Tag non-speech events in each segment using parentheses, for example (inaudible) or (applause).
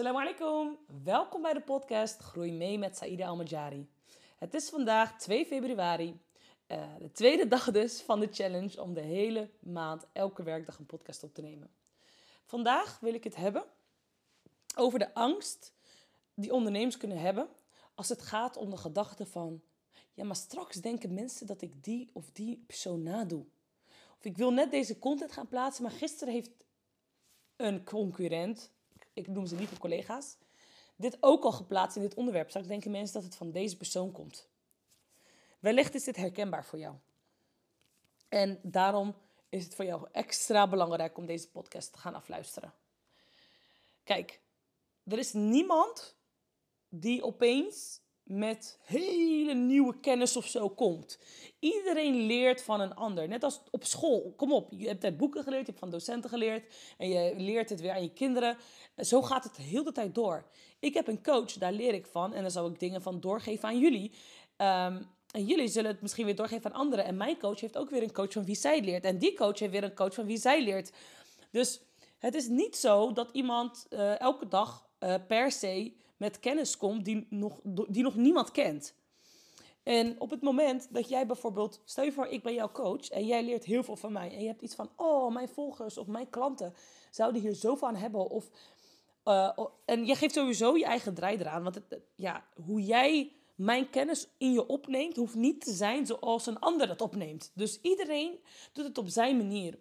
Assalamu alaikum. Welkom bij de podcast Groei mee met Saïda Almajari. Het is vandaag 2 februari, uh, de tweede dag dus van de challenge om de hele maand elke werkdag een podcast op te nemen. Vandaag wil ik het hebben over de angst die ondernemers kunnen hebben als het gaat om de gedachte van, ja maar straks denken mensen dat ik die of die persoon nadoe. Of ik wil net deze content gaan plaatsen, maar gisteren heeft een concurrent, ik noem ze liever collega's, dit ook al geplaatst in dit onderwerp. Straks denken mensen dat het van deze persoon komt. Wellicht is dit herkenbaar voor jou. En daarom is het voor jou extra belangrijk om deze podcast te gaan afluisteren. Kijk, er is niemand die opeens met hele nieuwe kennis of zo komt. Iedereen leert van een ander. Net als op school. Kom op, je hebt uit boeken geleerd, je hebt van docenten geleerd. En je leert het weer aan je kinderen. Zo gaat het de hele tijd door. Ik heb een coach, daar leer ik van. En daar zou ik dingen van doorgeven aan jullie. Ehm, en jullie zullen het misschien weer doorgeven aan anderen. En mijn coach heeft ook weer een coach van wie zij leert. En die coach heeft weer een coach van wie zij leert. Dus het is niet zo dat iemand uh, elke dag uh, per se met kennis komt die nog, die nog niemand kent. En op het moment dat jij bijvoorbeeld, stel je voor, ik ben jouw coach en jij leert heel veel van mij. En je hebt iets van, oh, mijn volgers of mijn klanten zouden hier zoveel aan hebben. Of, uh, en je geeft sowieso je eigen draai eraan. Want het, ja, hoe jij mijn kennis in je opneemt, hoeft niet te zijn zoals een ander het opneemt. Dus iedereen doet het op zijn manier.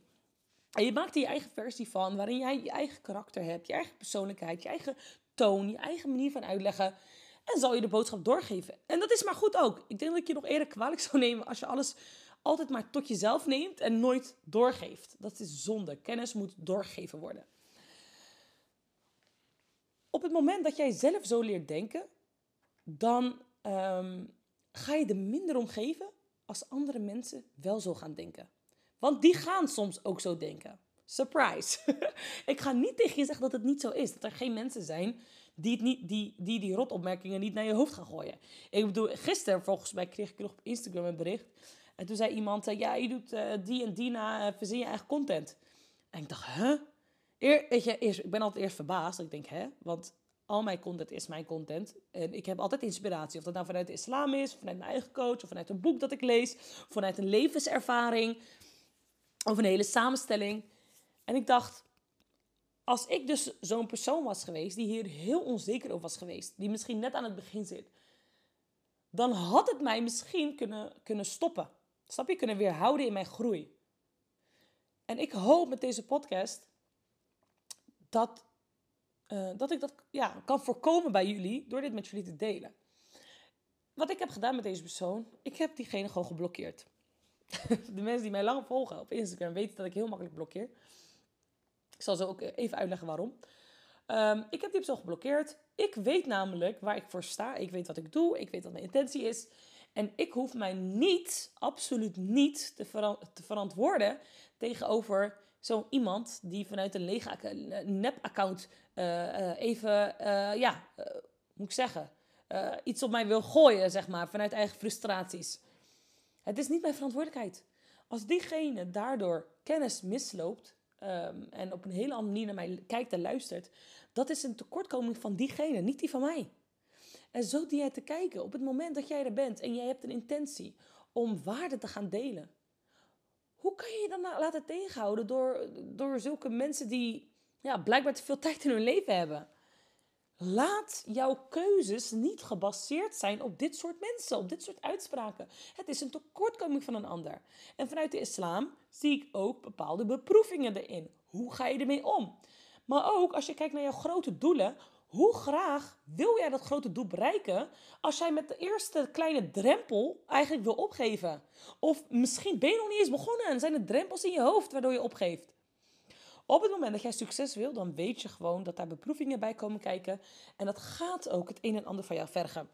En je maakt er je eigen versie van, waarin jij je eigen karakter hebt, je eigen persoonlijkheid, je eigen toon, je eigen manier van uitleggen. En zal je de boodschap doorgeven. En dat is maar goed ook. Ik denk dat ik je nog eerder kwalijk (laughs) zou nemen als je alles altijd maar tot jezelf neemt en nooit doorgeeft. Dat is zonde. Kennis moet doorgegeven worden. Op het moment dat jij zelf zo leert denken, dan ehm, ga je er minder om geven als andere mensen wel zo gaan denken. Want die gaan soms ook zo denken. Surprise. (laughs) ik ga niet tegen je zeggen dat het niet zo is. Dat er geen mensen zijn die het niet, die, die, die rotopmerkingen niet naar je hoofd gaan gooien. Ik bedoel, gisteren volgens mij kreeg ik nog op Instagram een bericht. En toen zei iemand, uh, ja, je doet uh, die en die na, uh, verzin je eigen content. En ik dacht, huh? Eer, weet je, eerst, ik ben altijd eerst verbaasd. Ik denk, hè? Want al mijn content is mijn content. En ik heb altijd inspiratie. Of dat nou vanuit de islam is, vanuit mijn eigen coach, of vanuit een boek dat ik lees, vanuit een levenservaring, of een hele samenstelling. En ik dacht, als ik dus zo'n persoon was geweest die hier heel onzeker over was geweest, die misschien net aan het begin zit, dan had het mij misschien kunnen, kunnen stoppen. Snap je? Kunnen weerhouden in mijn groei. En ik hoop met deze podcast dat, uh, dat ik dat ja, kan voorkomen bij jullie door dit met jullie te delen. Wat ik heb gedaan met deze persoon, ik heb diegene gewoon geblokkeerd. (laughs) De mensen die mij lang volgen op Instagram weten dat ik heel makkelijk blokkeer. Ik zal zo ook even uitleggen waarom. Um, ik heb die persoon geblokkeerd. Ik weet namelijk waar ik voor sta. Ik weet wat ik doe. Ik weet wat mijn intentie is. En ik hoef mij niet, absoluut niet, te, verantwoorden tegenover zo'n iemand die vanuit een lege nep-account uh, uh, even, ja, moet ik zeggen, iets op mij wil gooien, zeg maar, vanuit eigen frustraties. Het is niet mijn verantwoordelijkheid. Als diegene daardoor kennis misloopt, um, en op een hele andere manier naar mij kijkt en luistert, dat is een tekortkoming van diegene, niet die van mij. En zo die jij te kijken op het moment dat jij er bent en jij hebt een intentie om waarde te gaan delen. Hoe kan je je dan laten tegenhouden door, door zulke mensen die ja, blijkbaar te veel tijd in hun leven hebben? Laat jouw keuzes niet gebaseerd zijn op dit soort mensen, op dit soort uitspraken. Het is een tekortkoming van een ander. En vanuit de islam zie ik ook bepaalde beproevingen erin. Hoe ga je ermee om? Maar ook als je kijkt naar jouw grote doelen, hoe graag wil jij dat grote doel bereiken als jij met de eerste kleine drempel eigenlijk wil opgeven? Of misschien ben je nog niet eens begonnen en zijn er drempels in je hoofd waardoor je opgeeft. Op het moment dat jij succes wil, dan weet je gewoon dat daar beproevingen bij komen kijken. En dat gaat ook het een en ander van jou vergen.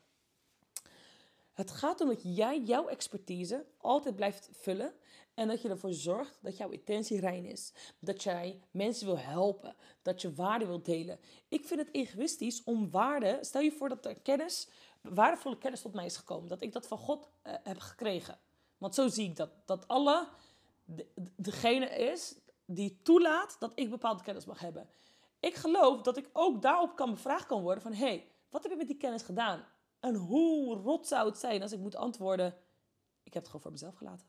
Het gaat om dat jij jouw expertise altijd blijft vullen. En dat je ervoor zorgt dat jouw intentie rein is. Dat jij mensen wil helpen. Dat je waarde wilt delen. Ik vind het egoïstisch om waarde. Stel je voor dat er kennis, waardevolle kennis tot mij is gekomen. Dat ik dat van God uh, heb gekregen. Want zo zie ik dat. Dat Allah de, degene is die toelaat dat ik bepaalde kennis mag hebben. ik geloof dat ik ook daarop kan bevraagd kan worden van... hé, hey, wat heb je met die kennis gedaan? En hoe rot zou het zijn als ik moet antwoorden... ik heb het gewoon voor mezelf gelaten.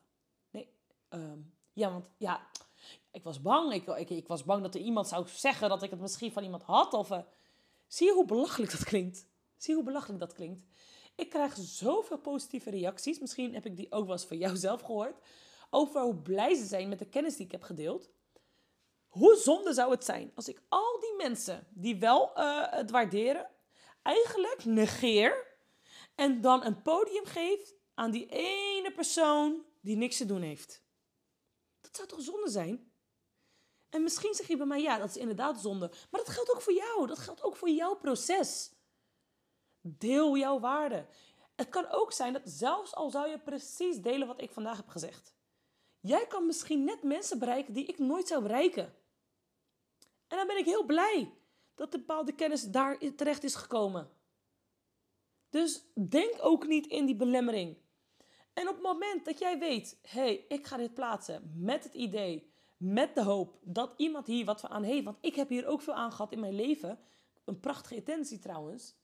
Nee, ehm, ja, want ja, ik was bang. Ik, ik, was bang dat er iemand zou zeggen dat ik het misschien van iemand had. Of, uh, zie je hoe belachelijk dat klinkt? Zie je hoe belachelijk dat klinkt? Ik krijg zoveel positieve reacties. Misschien heb ik die ook wel eens van jou zelf gehoord. Over hoe blij ze zijn met de kennis die ik heb gedeeld. Hoe zonde zou het zijn als ik al die mensen die wel uh, het waarderen, eigenlijk negeer en dan een podium geef aan die ene persoon die niks te doen heeft. Dat zou toch zonde zijn? En misschien zeg je bij mij, ja, dat is inderdaad zonde. Maar dat geldt ook voor jou. Dat geldt ook voor jouw proces. Deel jouw waarde. Het kan ook zijn dat zelfs al zou je precies delen wat ik vandaag heb gezegd. Jij kan misschien net mensen bereiken die ik nooit zou bereiken. En dan ben ik heel blij dat de bepaalde kennis daar terecht is gekomen. Dus denk ook niet in die belemmering. En op het moment dat jij weet, hé, hey, ik ga dit plaatsen met het idee, met de hoop dat iemand hier wat aan heeft, want ik heb hier ook veel aan gehad in mijn leven, een prachtige attentie trouwens.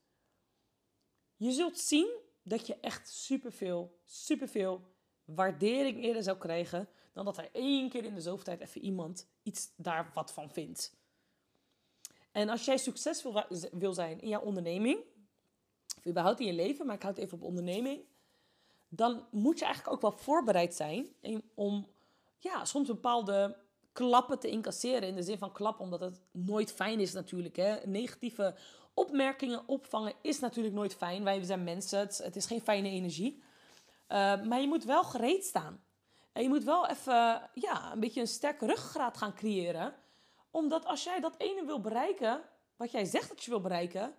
Je zult zien dat je echt superveel, superveel waardering eerder zou krijgen dan dat er één keer in de zoveel tijd even iemand iets daar wat van vindt. En als jij succesvol wil zijn in jouw onderneming, of überhaupt in je leven, maar ik houd even op onderneming, dan moet je eigenlijk ook wel voorbereid zijn om ja, soms bepaalde klappen te incasseren. In de zin van klappen, omdat het nooit fijn is natuurlijk. Hè. Negatieve opmerkingen opvangen is natuurlijk nooit fijn. Wij zijn mensen, het, is geen fijne energie. Uh, maar je moet wel gereed staan. En je moet wel even ja, een beetje een sterke ruggengraat gaan creëren. Omdat als jij dat ene wil bereiken, wat jij zegt dat je wil bereiken,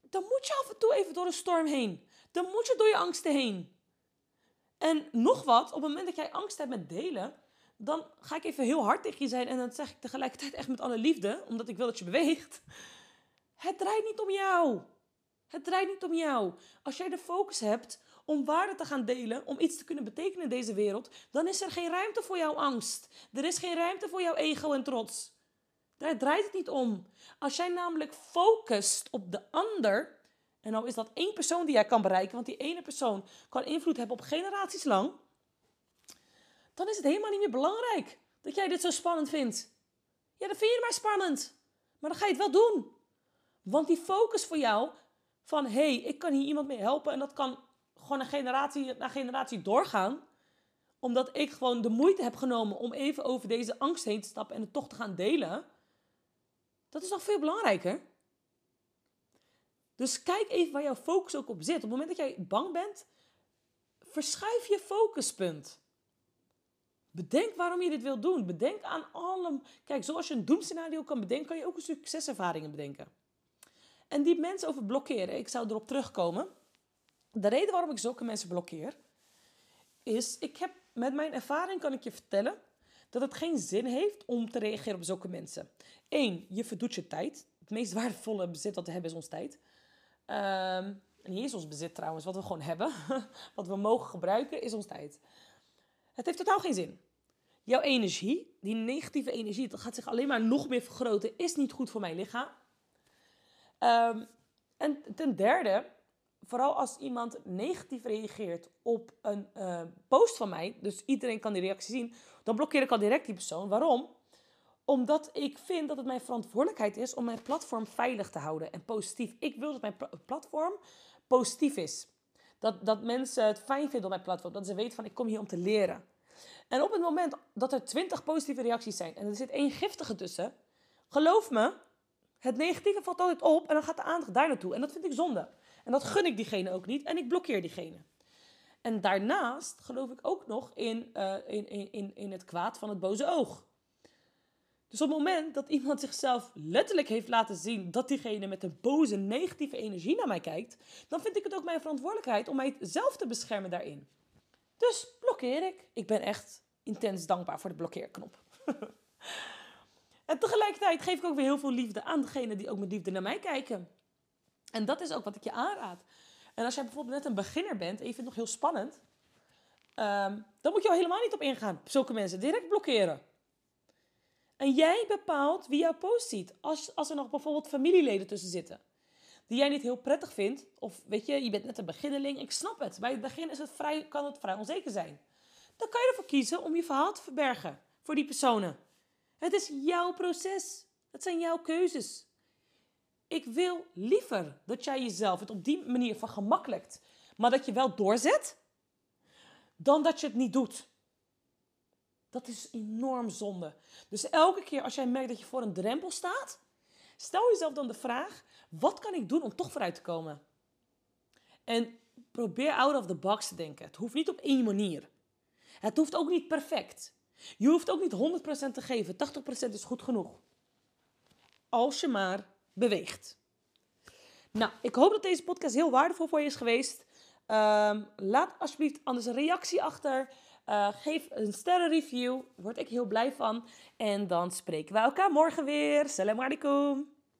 dan moet je af en toe even door een storm heen. Dan moet je door je angsten heen. En nog wat, op het moment dat jij angst hebt met delen, dan ga ik even heel hard tegen je zijn en dan zeg ik tegelijkertijd echt met alle liefde, omdat ik wil dat je beweegt. Het draait niet om jou. Het draait niet om jou. Als jij de focus hebt om waarde te gaan delen, om iets te kunnen betekenen in deze wereld, dan is er geen ruimte voor jouw angst. Er is geen ruimte voor jouw ego en trots. Daar draait het niet om. Als jij namelijk focust op de ander, en nou is dat één persoon die jij kan bereiken, want die ene persoon kan invloed hebben op generaties lang, dan is het helemaal niet meer belangrijk dat jij dit zo spannend vindt. Ja, dan vind je maar spannend. Maar dan ga je het wel doen. Want die focus voor jou van hé, hey, ik kan hier iemand mee helpen en dat kan gewoon een generatie na generatie doorgaan. Omdat ik gewoon de moeite heb genomen om even over deze angst heen te stappen en het toch te gaan delen. Dat is nog veel belangrijker. Dus kijk even waar jouw focus ook op zit. Op het moment dat jij bang bent, verschuif je focuspunt. Bedenk waarom je dit wil doen. Bedenk aan alle. Kijk, zoals je een doemscenario kan bedenken, kan je ook een succeservaringen bedenken. En die mensen over blokkeren, ik zou erop terugkomen. De reden waarom ik zulke mensen blokkeer, is, ik heb met mijn ervaring kan ik je vertellen dat het geen zin heeft om te reageren op zulke mensen. Eén, je verdoet je tijd. Het meest waardevolle bezit dat we hebben is ons tijd. Um, en hier is ons bezit trouwens, wat we gewoon hebben. (laughs) wat we mogen gebruiken, is ons tijd. Het heeft totaal geen zin. Jouw energie, die negatieve energie, dat gaat zich alleen maar nog meer vergroten, is niet goed voor mijn lichaam. Um, en ten derde, vooral als iemand negatief reageert op een uh, post van mij, dus iedereen kan die reactie zien, dan blokkeer ik al direct die persoon. Waarom? Omdat ik vind dat het mijn verantwoordelijkheid is om mijn platform veilig te houden en positief. Ik wil dat mijn platform positief is. Dat, dat mensen het fijn vinden op mijn platform. Dat ze weten van ik kom hier om te leren. En op het moment dat er twintig positieve reacties zijn en er zit één giftige tussen, geloof me, het negatieve valt altijd op en dan gaat de aandacht daar naartoe. En dat vind ik zonde. En dat gun ik diegene ook niet en ik blokkeer diegene. En daarnaast geloof ik ook nog in, uh, in, in, in het kwaad van het boze oog. Dus op het moment dat iemand zichzelf letterlijk heeft laten zien dat diegene met een boze, negatieve energie naar mij kijkt, dan vind ik het ook mijn verantwoordelijkheid om mijzelf te beschermen daarin. Dus blokkeer ik. Ik ben echt intens dankbaar voor de blokkeerknop. (laughs) en tegelijkertijd geef ik ook weer heel veel liefde aan degene die ook met liefde naar mij kijken. En dat is ook wat ik je aanraad. En als jij bijvoorbeeld net een beginner bent en je vindt het nog heel spannend, um, dan moet je al helemaal niet op ingaan. Zulke mensen direct blokkeren. En jij bepaalt wie jouw post ziet. Als, als er nog bijvoorbeeld familieleden tussen zitten. Die jij niet heel prettig vindt. Of weet je, je bent net een beginneling. Ik snap het. Bij het begin is het vrij, kan het vrij onzeker zijn. Dan kan je ervoor kiezen om je verhaal te verbergen. Voor die personen. Het is jouw proces. Het zijn jouw keuzes. Ik wil liever dat jij jezelf het op die manier vergemakkelijkt. Maar dat je wel doorzet. Dan dat je het niet doet. Dat is enorm zonde. Dus elke keer als jij merkt dat je voor een drempel staat, stel jezelf dan de vraag: wat kan ik doen om toch vooruit te komen? En probeer out of the box te denken. Het hoeft niet op één manier. Het hoeft ook niet perfect. Je hoeft ook niet 100% te geven. 80% is goed genoeg. Als je maar beweegt. Nou, ik hoop dat deze podcast heel waardevol voor je is geweest. Ehm, laat alsjeblieft anders een reactie achter. Uh, geef een sterrenreview. Word ik heel blij van. En dan spreken we elkaar morgen weer. Salam alaikum.